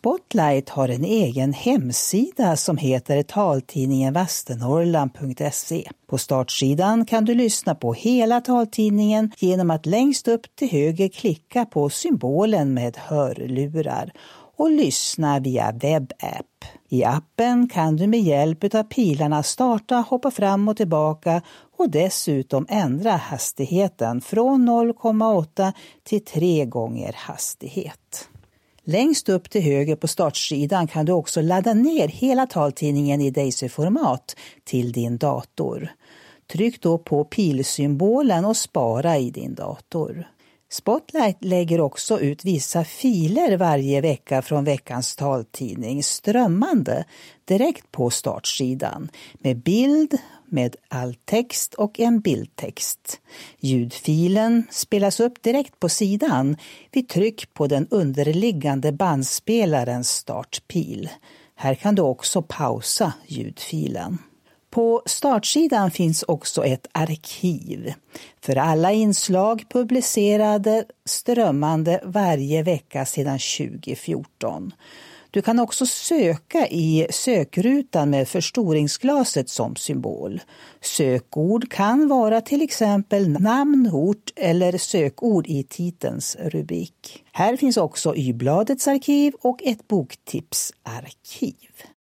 Spotlight har en egen hemsida som heter taltidningen Västernorrland.se. På startsidan kan du lyssna på hela taltidningen genom att längst upp till höger klicka på symbolen med hörlurar och lyssna via webbapp. I appen kan du med hjälp av pilarna starta, hoppa fram och tillbaka och dessutom ändra hastigheten från 0,8 till 3 gånger hastighet. Längst upp till höger på startsidan kan du också ladda ner hela taltidningen i Daisy-format till din dator. Tryck då på pilsymbolen och spara i din dator. Spotlight lägger också ut vissa filer varje vecka från veckans taltidning strömmande direkt på startsidan med bild, med all text och en bildtext. Ljudfilen spelas upp direkt på sidan vid tryck på den underliggande bandspelarens startpil. Här kan du också pausa ljudfilen. På startsidan finns också ett arkiv för alla inslag publicerade strömmande varje vecka sedan 2014. Du kan också söka i sökrutan med förstoringsglaset som symbol. Sökord kan vara till exempel namn, ort eller sökord i titelns rubrik. Här finns också Y-bladets arkiv och ett boktipsarkiv.